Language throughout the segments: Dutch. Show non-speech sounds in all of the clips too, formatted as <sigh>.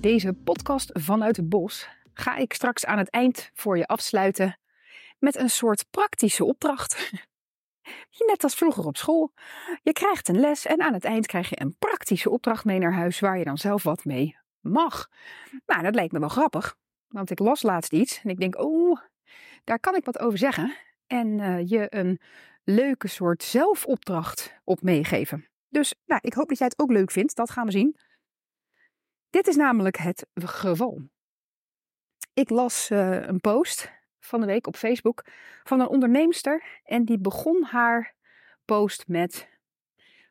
Deze podcast vanuit het bos ga ik straks aan het eind voor je afsluiten met een soort praktische opdracht. <laughs> Net als vroeger op school. Je krijgt een les en aan het eind krijg je een praktische opdracht mee naar huis waar je dan zelf wat mee mag. Nou, dat leek me wel grappig, want ik las laatst iets en ik denk, oh, daar kan ik wat over zeggen. En uh, je een leuke soort zelfopdracht op meegeven. Dus nou, ik hoop dat jij het ook leuk vindt, dat gaan we zien. Dit is namelijk het geval. Ik las uh, een post van de week op Facebook van een onderneemster en die begon haar post met: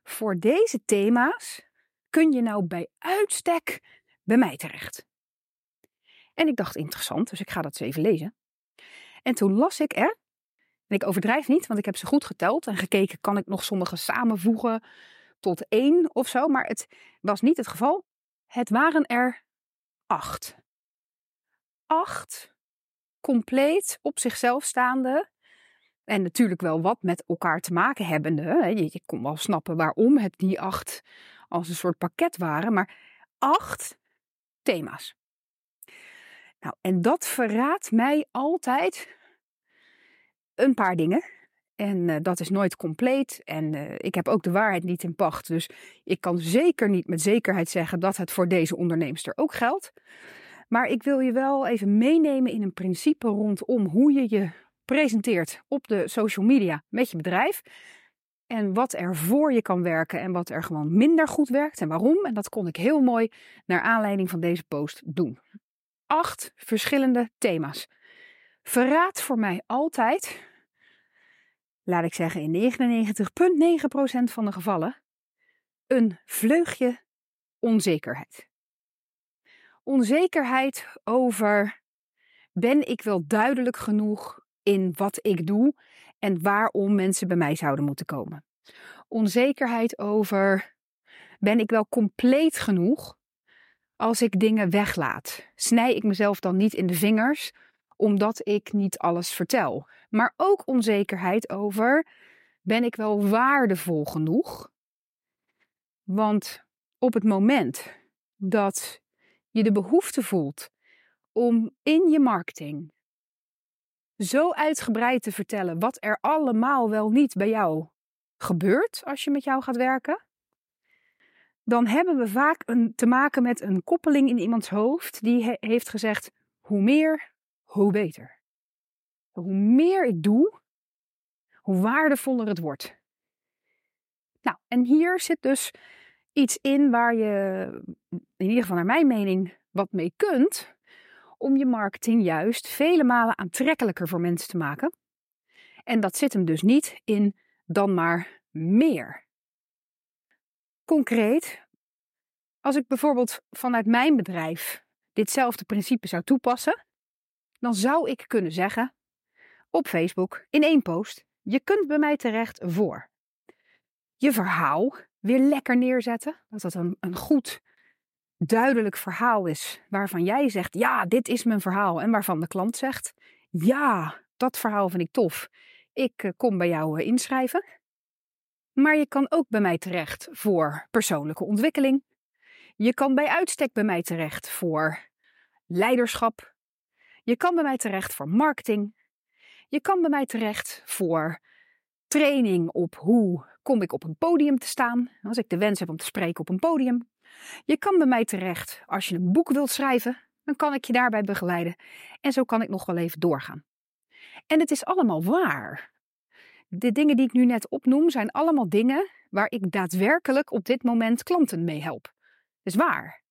Voor deze thema's kun je nou bij uitstek bij mij terecht. En ik dacht interessant, dus ik ga dat eens even lezen. En toen las ik er, en ik overdrijf niet, want ik heb ze goed geteld en gekeken, kan ik nog sommige samenvoegen tot één of zo, maar het was niet het geval. Het waren er acht. Acht compleet op zichzelf staande. En natuurlijk wel wat met elkaar te maken hebbende. Je, je kon wel snappen waarom het die acht als een soort pakket waren. Maar acht thema's. Nou, en dat verraadt mij altijd een paar dingen. En uh, dat is nooit compleet. En uh, ik heb ook de waarheid niet in pacht. Dus ik kan zeker niet met zekerheid zeggen dat het voor deze onderneemster ook geldt. Maar ik wil je wel even meenemen in een principe rondom hoe je je presenteert op de social media met je bedrijf. En wat er voor je kan werken en wat er gewoon minder goed werkt en waarom. En dat kon ik heel mooi naar aanleiding van deze post doen. Acht verschillende thema's. Verraad voor mij altijd laat ik zeggen in 99,9% van de gevallen, een vleugje onzekerheid. Onzekerheid over ben ik wel duidelijk genoeg in wat ik doe en waarom mensen bij mij zouden moeten komen. Onzekerheid over ben ik wel compleet genoeg als ik dingen weglaat. Snij ik mezelf dan niet in de vingers omdat ik niet alles vertel. Maar ook onzekerheid over: ben ik wel waardevol genoeg? Want op het moment dat je de behoefte voelt om in je marketing zo uitgebreid te vertellen wat er allemaal wel niet bij jou gebeurt als je met jou gaat werken, dan hebben we vaak een, te maken met een koppeling in iemands hoofd die heeft gezegd: hoe meer, hoe beter. Hoe meer ik doe, hoe waardevoller het wordt. Nou, en hier zit dus iets in waar je, in ieder geval naar mijn mening, wat mee kunt om je marketing juist vele malen aantrekkelijker voor mensen te maken. En dat zit hem dus niet in dan maar meer. Concreet, als ik bijvoorbeeld vanuit mijn bedrijf ditzelfde principe zou toepassen, dan zou ik kunnen zeggen op Facebook in één post: je kunt bij mij terecht voor je verhaal weer lekker neerzetten. Dat dat een, een goed, duidelijk verhaal is waarvan jij zegt: ja, dit is mijn verhaal. En waarvan de klant zegt: ja, dat verhaal vind ik tof. Ik eh, kom bij jou eh, inschrijven. Maar je kan ook bij mij terecht voor persoonlijke ontwikkeling. Je kan bij uitstek bij mij terecht voor leiderschap, je kan bij mij terecht voor marketing. Je kan bij mij terecht voor training op hoe kom ik op een podium te staan. Als ik de wens heb om te spreken op een podium. Je kan bij mij terecht als je een boek wilt schrijven. Dan kan ik je daarbij begeleiden. En zo kan ik nog wel even doorgaan. En het is allemaal waar. De dingen die ik nu net opnoem zijn allemaal dingen waar ik daadwerkelijk op dit moment klanten mee help. Dat is waar.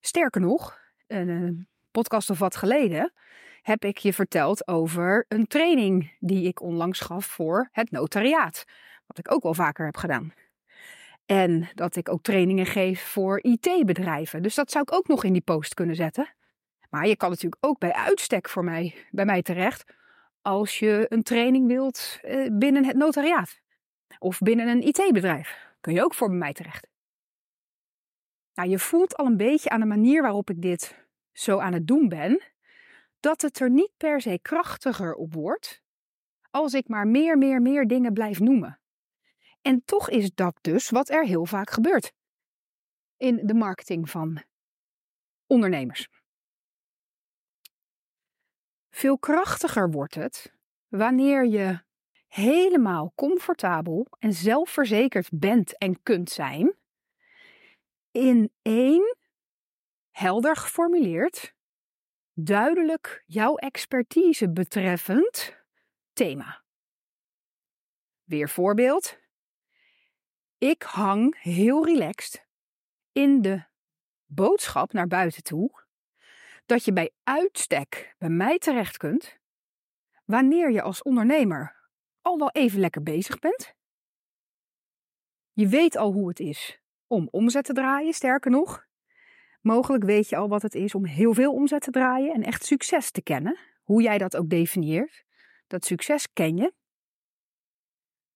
Sterker nog, een podcast of wat geleden heb ik je verteld over een training die ik onlangs gaf voor het notariaat. Wat ik ook wel vaker heb gedaan. En dat ik ook trainingen geef voor IT-bedrijven. Dus dat zou ik ook nog in die post kunnen zetten. Maar je kan natuurlijk ook bij uitstek voor mij, bij mij terecht als je een training wilt eh, binnen het notariaat. Of binnen een IT-bedrijf. Kun je ook voor bij mij terecht. Nou, je voelt al een beetje aan de manier waarop ik dit zo aan het doen ben, dat het er niet per se krachtiger op wordt als ik maar meer, meer, meer dingen blijf noemen. En toch is dat dus wat er heel vaak gebeurt in de marketing van ondernemers. Veel krachtiger wordt het wanneer je helemaal comfortabel en zelfverzekerd bent en kunt zijn in één helder geformuleerd, duidelijk jouw expertise betreffend thema. Weer voorbeeld. Ik hang heel relaxed in de boodschap naar buiten toe dat je bij uitstek bij mij terecht kunt wanneer je als ondernemer al wel even lekker bezig bent. Je weet al hoe het is om omzet te draaien, sterker nog. Mogelijk weet je al wat het is om heel veel omzet te draaien en echt succes te kennen. Hoe jij dat ook definieert. Dat succes ken je.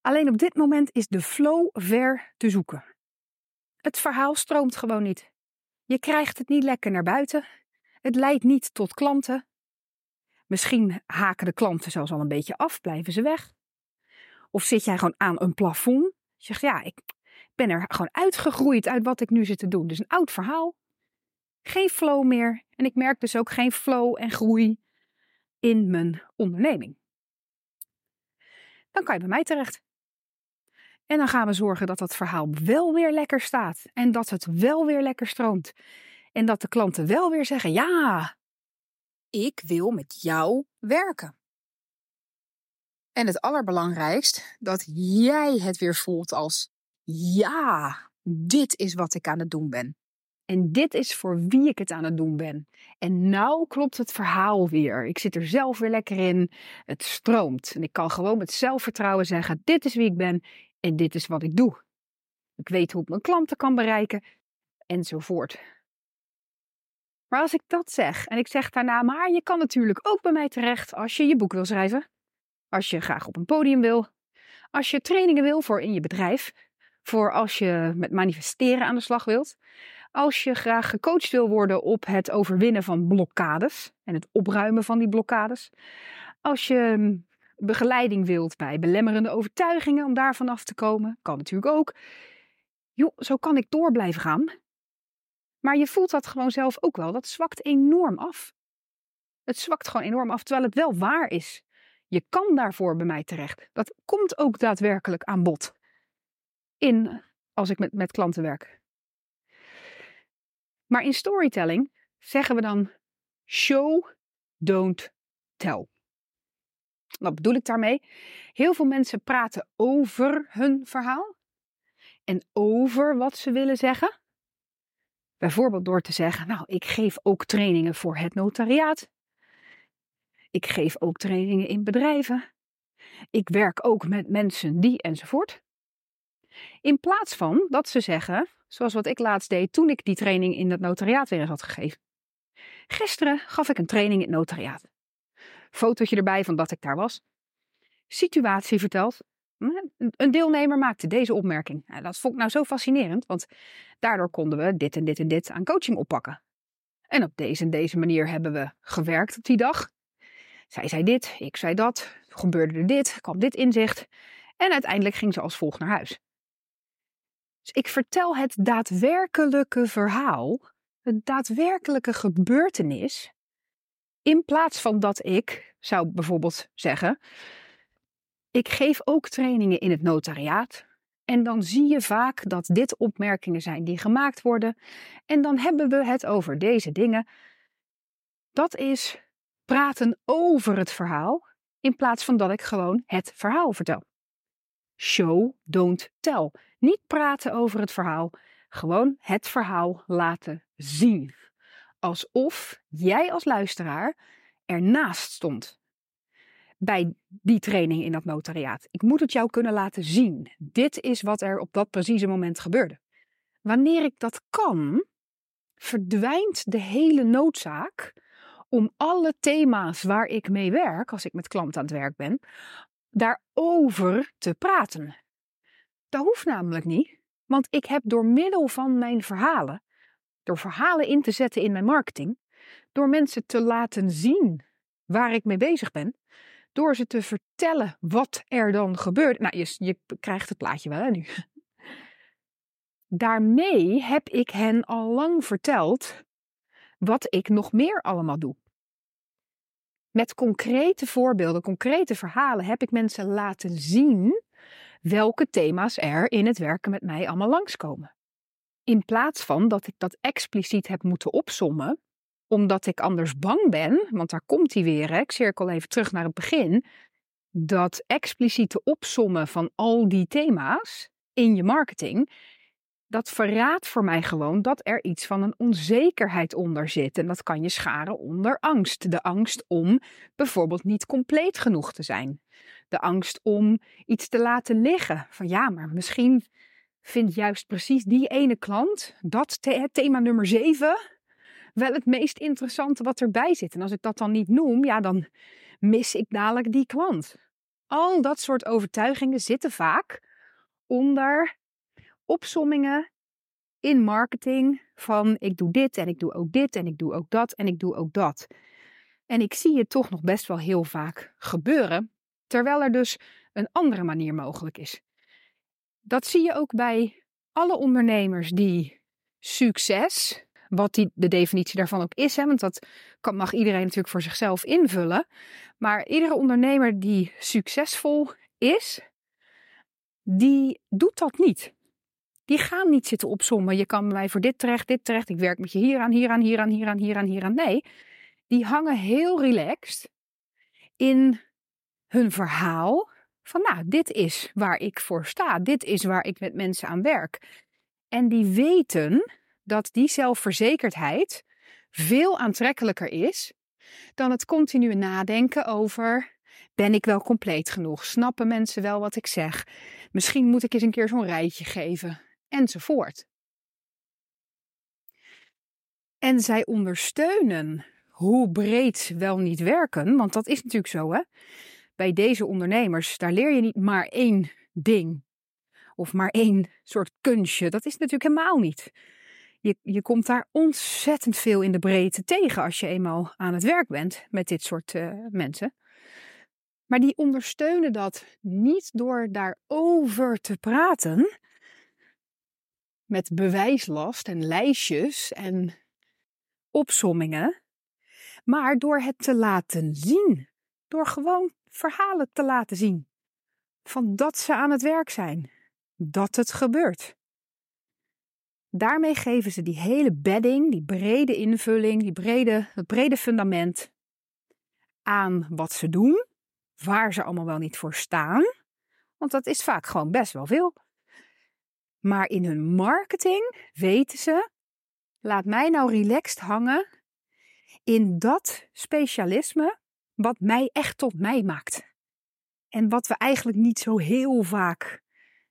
Alleen op dit moment is de flow ver te zoeken. Het verhaal stroomt gewoon niet. Je krijgt het niet lekker naar buiten. Het leidt niet tot klanten. Misschien haken de klanten zelfs al een beetje af, blijven ze weg. Of zit jij gewoon aan een plafond? Je zegt, ja, ik ben er gewoon uitgegroeid uit wat ik nu zit te doen. Dus een oud verhaal. Geen flow meer. En ik merk dus ook geen flow en groei in mijn onderneming. Dan kan je bij mij terecht. En dan gaan we zorgen dat dat verhaal wel weer lekker staat. En dat het wel weer lekker stroomt. En dat de klanten wel weer zeggen: ja, ik wil met jou werken. En het allerbelangrijkst, dat jij het weer voelt als: ja, dit is wat ik aan het doen ben. En dit is voor wie ik het aan het doen ben. En nou klopt het verhaal weer. Ik zit er zelf weer lekker in. Het stroomt. En ik kan gewoon met zelfvertrouwen zeggen: dit is wie ik ben en dit is wat ik doe. Ik weet hoe ik mijn klanten kan bereiken, enzovoort. Maar als ik dat zeg en ik zeg daarna, maar je kan natuurlijk ook bij mij terecht als je je boek wil schrijven, als je graag op een podium wil, als je trainingen wil voor in je bedrijf, voor als je met manifesteren aan de slag wilt, als je graag gecoacht wil worden op het overwinnen van blokkades en het opruimen van die blokkades, als je hm, begeleiding wilt bij belemmerende overtuigingen om daarvan af te komen, kan natuurlijk ook. Joh, zo kan ik door blijven gaan. Maar je voelt dat gewoon zelf ook wel. Dat zwakt enorm af. Het zwakt gewoon enorm af, terwijl het wel waar is. Je kan daarvoor bij mij terecht. Dat komt ook daadwerkelijk aan bod. In als ik met, met klanten werk. Maar in storytelling zeggen we dan show, don't tell. Wat bedoel ik daarmee? Heel veel mensen praten over hun verhaal en over wat ze willen zeggen. Bijvoorbeeld door te zeggen: Nou, ik geef ook trainingen voor het notariaat. Ik geef ook trainingen in bedrijven. Ik werk ook met mensen die enzovoort. In plaats van dat ze zeggen, zoals wat ik laatst deed toen ik die training in het notariaat weer eens had gegeven. Gisteren gaf ik een training in het notariaat. Fotootje erbij van dat ik daar was. Situatie verteld. Een deelnemer maakte deze opmerking. Dat vond ik nou zo fascinerend, want daardoor konden we dit en dit en dit aan coaching oppakken. En op deze en deze manier hebben we gewerkt op die dag. Zij zei dit, ik zei dat, gebeurde er dit, kwam dit inzicht. En uiteindelijk ging ze als volgt naar huis. Dus ik vertel het daadwerkelijke verhaal, een daadwerkelijke gebeurtenis, in plaats van dat ik zou bijvoorbeeld zeggen: Ik geef ook trainingen in het notariaat. En dan zie je vaak dat dit opmerkingen zijn die gemaakt worden. En dan hebben we het over deze dingen. Dat is praten over het verhaal, in plaats van dat ik gewoon het verhaal vertel. Show, don't tell. Niet praten over het verhaal, gewoon het verhaal laten zien alsof jij als luisteraar ernaast stond. Bij die training in dat notariaat. Ik moet het jou kunnen laten zien. Dit is wat er op dat precieze moment gebeurde. Wanneer ik dat kan, verdwijnt de hele noodzaak om alle thema's waar ik mee werk, als ik met klanten aan het werk ben, daarover te praten. Dat hoeft namelijk niet, want ik heb door middel van mijn verhalen door verhalen in te zetten in mijn marketing, door mensen te laten zien waar ik mee bezig ben, door ze te vertellen wat er dan gebeurt. Nou, je, je krijgt het plaatje wel nu. <laughs> Daarmee heb ik hen al lang verteld wat ik nog meer allemaal doe. Met concrete voorbeelden, concrete verhalen heb ik mensen laten zien welke thema's er in het werken met mij allemaal langskomen. In plaats van dat ik dat expliciet heb moeten opsommen, omdat ik anders bang ben, want daar komt hij weer, hè, ik cirkel even terug naar het begin, dat expliciete opsommen van al die thema's in je marketing, dat verraadt voor mij gewoon dat er iets van een onzekerheid onder zit. En dat kan je scharen onder angst. De angst om bijvoorbeeld niet compleet genoeg te zijn. De angst om iets te laten liggen. Van ja, maar misschien vindt juist precies die ene klant, dat thema nummer 7, wel het meest interessante wat erbij zit. En als ik dat dan niet noem, ja, dan mis ik dadelijk die klant. Al dat soort overtuigingen zitten vaak onder opsommingen in marketing van ik doe dit en ik doe ook dit en ik doe ook dat en ik doe ook dat. En ik zie het toch nog best wel heel vaak gebeuren, terwijl er dus een andere manier mogelijk is. Dat zie je ook bij alle ondernemers die succes, wat die, de definitie daarvan ook is, hè, want dat kan, mag iedereen natuurlijk voor zichzelf invullen. Maar iedere ondernemer die succesvol is, die doet dat niet. Die gaan niet zitten opzommen. Je kan mij voor dit terecht, dit terecht. Ik werk met je hieraan, hieraan, hieraan, hieraan, hieraan, hieraan. Nee, die hangen heel relaxed in hun verhaal. Van nou, dit is waar ik voor sta. Dit is waar ik met mensen aan werk. En die weten dat die zelfverzekerdheid veel aantrekkelijker is dan het continue nadenken over ben ik wel compleet genoeg? Snappen mensen wel wat ik zeg? Misschien moet ik eens een keer zo'n rijtje geven, enzovoort. En zij ondersteunen hoe breed wel niet werken, want dat is natuurlijk zo hè. Bij deze ondernemers, daar leer je niet maar één ding of maar één soort kunstje. Dat is natuurlijk helemaal niet. Je, je komt daar ontzettend veel in de breedte tegen als je eenmaal aan het werk bent met dit soort uh, mensen. Maar die ondersteunen dat niet door daarover te praten met bewijslast en lijstjes en opsommingen, maar door het te laten zien. Door gewoon verhalen te laten zien van dat ze aan het werk zijn, dat het gebeurt. Daarmee geven ze die hele bedding, die brede invulling, die brede, het brede fundament aan wat ze doen waar ze allemaal wel niet voor staan. Want dat is vaak gewoon best wel veel. Maar in hun marketing weten ze, laat mij nou relaxed hangen in dat specialisme wat mij echt tot mij maakt. En wat we eigenlijk niet zo heel vaak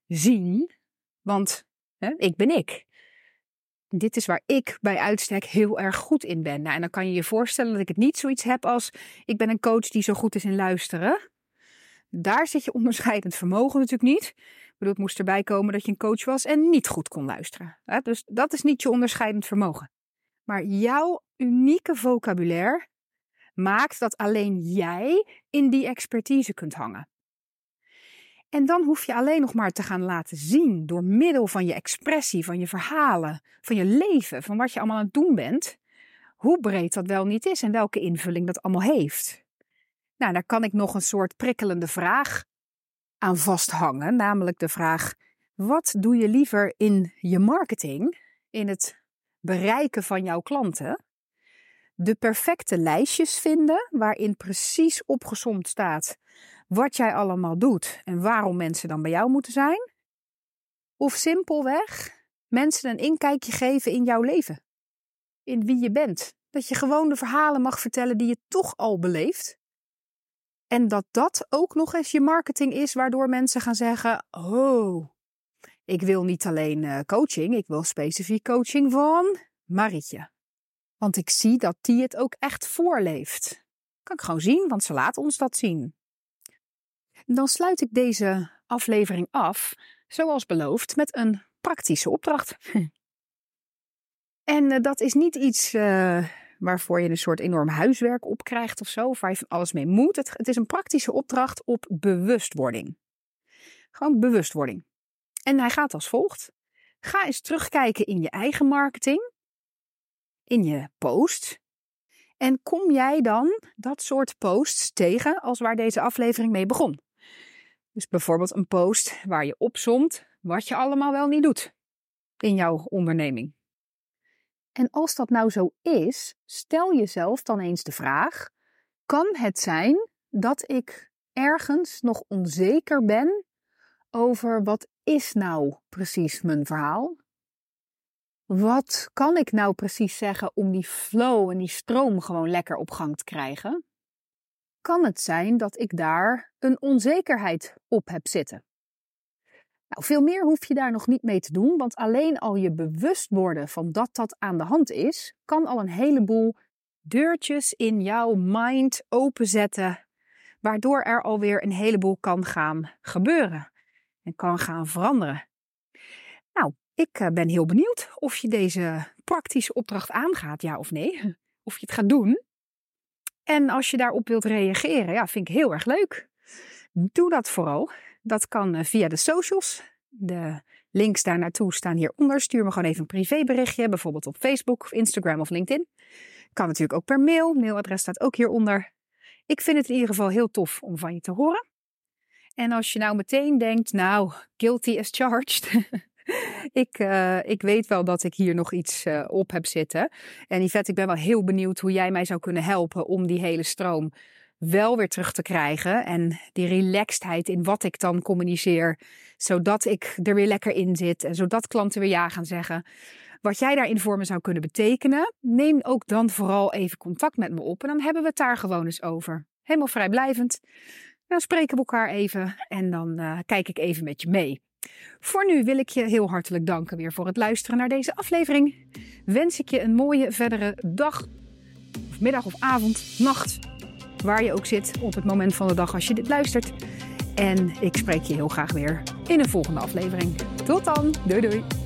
zien, want hè, ik ben ik. Dit is waar ik bij uitstek heel erg goed in ben. Nou, en dan kan je je voorstellen dat ik het niet zoiets heb als ik ben een coach die zo goed is in luisteren. Daar zit je onderscheidend vermogen natuurlijk niet. Bedoel, het moest erbij komen dat je een coach was en niet goed kon luisteren. Dus dat is niet je onderscheidend vermogen. Maar jouw unieke vocabulaire maakt dat alleen jij in die expertise kunt hangen. En dan hoef je alleen nog maar te gaan laten zien door middel van je expressie, van je verhalen, van je leven, van wat je allemaal aan het doen bent, hoe breed dat wel niet is en welke invulling dat allemaal heeft. Nou, daar kan ik nog een soort prikkelende vraag aan vasthangen, namelijk de vraag: wat doe je liever in je marketing, in het bereiken van jouw klanten? De perfecte lijstjes vinden waarin precies opgesomd staat wat jij allemaal doet en waarom mensen dan bij jou moeten zijn? Of simpelweg mensen een inkijkje geven in jouw leven, in wie je bent. Dat je gewoon de verhalen mag vertellen die je toch al beleeft. En dat dat ook nog eens je marketing is, waardoor mensen gaan zeggen: Oh, ik wil niet alleen eh, coaching, ik wil specifiek coaching van Marietje. Want ik zie dat die het ook echt voorleeft. Kan ik gewoon zien, want ze laat ons dat zien. Dan sluit ik deze aflevering af, zoals beloofd, met een praktische opdracht. <laughs> en uh, dat is niet iets uh, waarvoor je een soort enorm huiswerk op krijgt of zo, waar je van alles mee moet. Het, het is een praktische opdracht op bewustwording. Gewoon bewustwording. En hij gaat als volgt. Ga eens terugkijken in je eigen marketing. in je post. En kom jij dan dat soort posts tegen als waar deze aflevering mee begon? Dus bijvoorbeeld een post waar je opzomt wat je allemaal wel niet doet in jouw onderneming. En als dat nou zo is, stel jezelf dan eens de vraag: kan het zijn dat ik ergens nog onzeker ben over wat is nou precies mijn verhaal? Wat kan ik nou precies zeggen om die flow en die stroom gewoon lekker op gang te krijgen? Kan het zijn dat ik daar een onzekerheid op heb zitten? Nou, veel meer hoef je daar nog niet mee te doen, want alleen al je bewust worden van dat dat aan de hand is, kan al een heleboel deurtjes in jouw mind openzetten, waardoor er alweer een heleboel kan gaan gebeuren en kan gaan veranderen. Nou, ik eh, ben heel benieuwd of je deze praktische opdracht aangaat, ja of nee. <laughs> Of je het gaat doen. En als je daarop wilt reageren, ja, vind ik heel erg leuk. Doe dat vooral. Dat kan eh, via de socials. De links daar naartoe staan hieronder. Stuur me gewoon even een privéberichtje, bijvoorbeeld op Facebook, Instagram of LinkedIn. Kan natuurlijk ook per mail. Mailadres staat ook hieronder. Ik vind het in ieder geval heel tof om van je te horen. En als je nou meteen denkt, nou, guilty as charged. <laughs> ik, uh, ik weet wel dat ik hier nog iets uh, op heb zitten. En Yvette, ik ben wel heel benieuwd hoe jij mij zou kunnen helpen om die hele stroom wel weer terug te krijgen. En die relaxedheid in wat ik dan communiceer. Zodat ik er weer lekker in zit. En zodat klanten weer ja gaan zeggen. Wat jij daarin voor me zou kunnen betekenen. Neem ook dan vooral even contact met me op. En dan hebben we het daar gewoon eens over. Helemaal vrijblijvend. Dan spreken we elkaar even. En dan uh, kijk ik even met je mee. Voor nu wil ik je heel hartelijk danken weer voor het luisteren naar deze aflevering. Wens ik je een mooie verdere dag, of middag of avond, nacht, waar je ook zit op het moment van de dag als je dit luistert. En ik spreek je heel graag weer in een volgende aflevering. Tot dan, doei doei!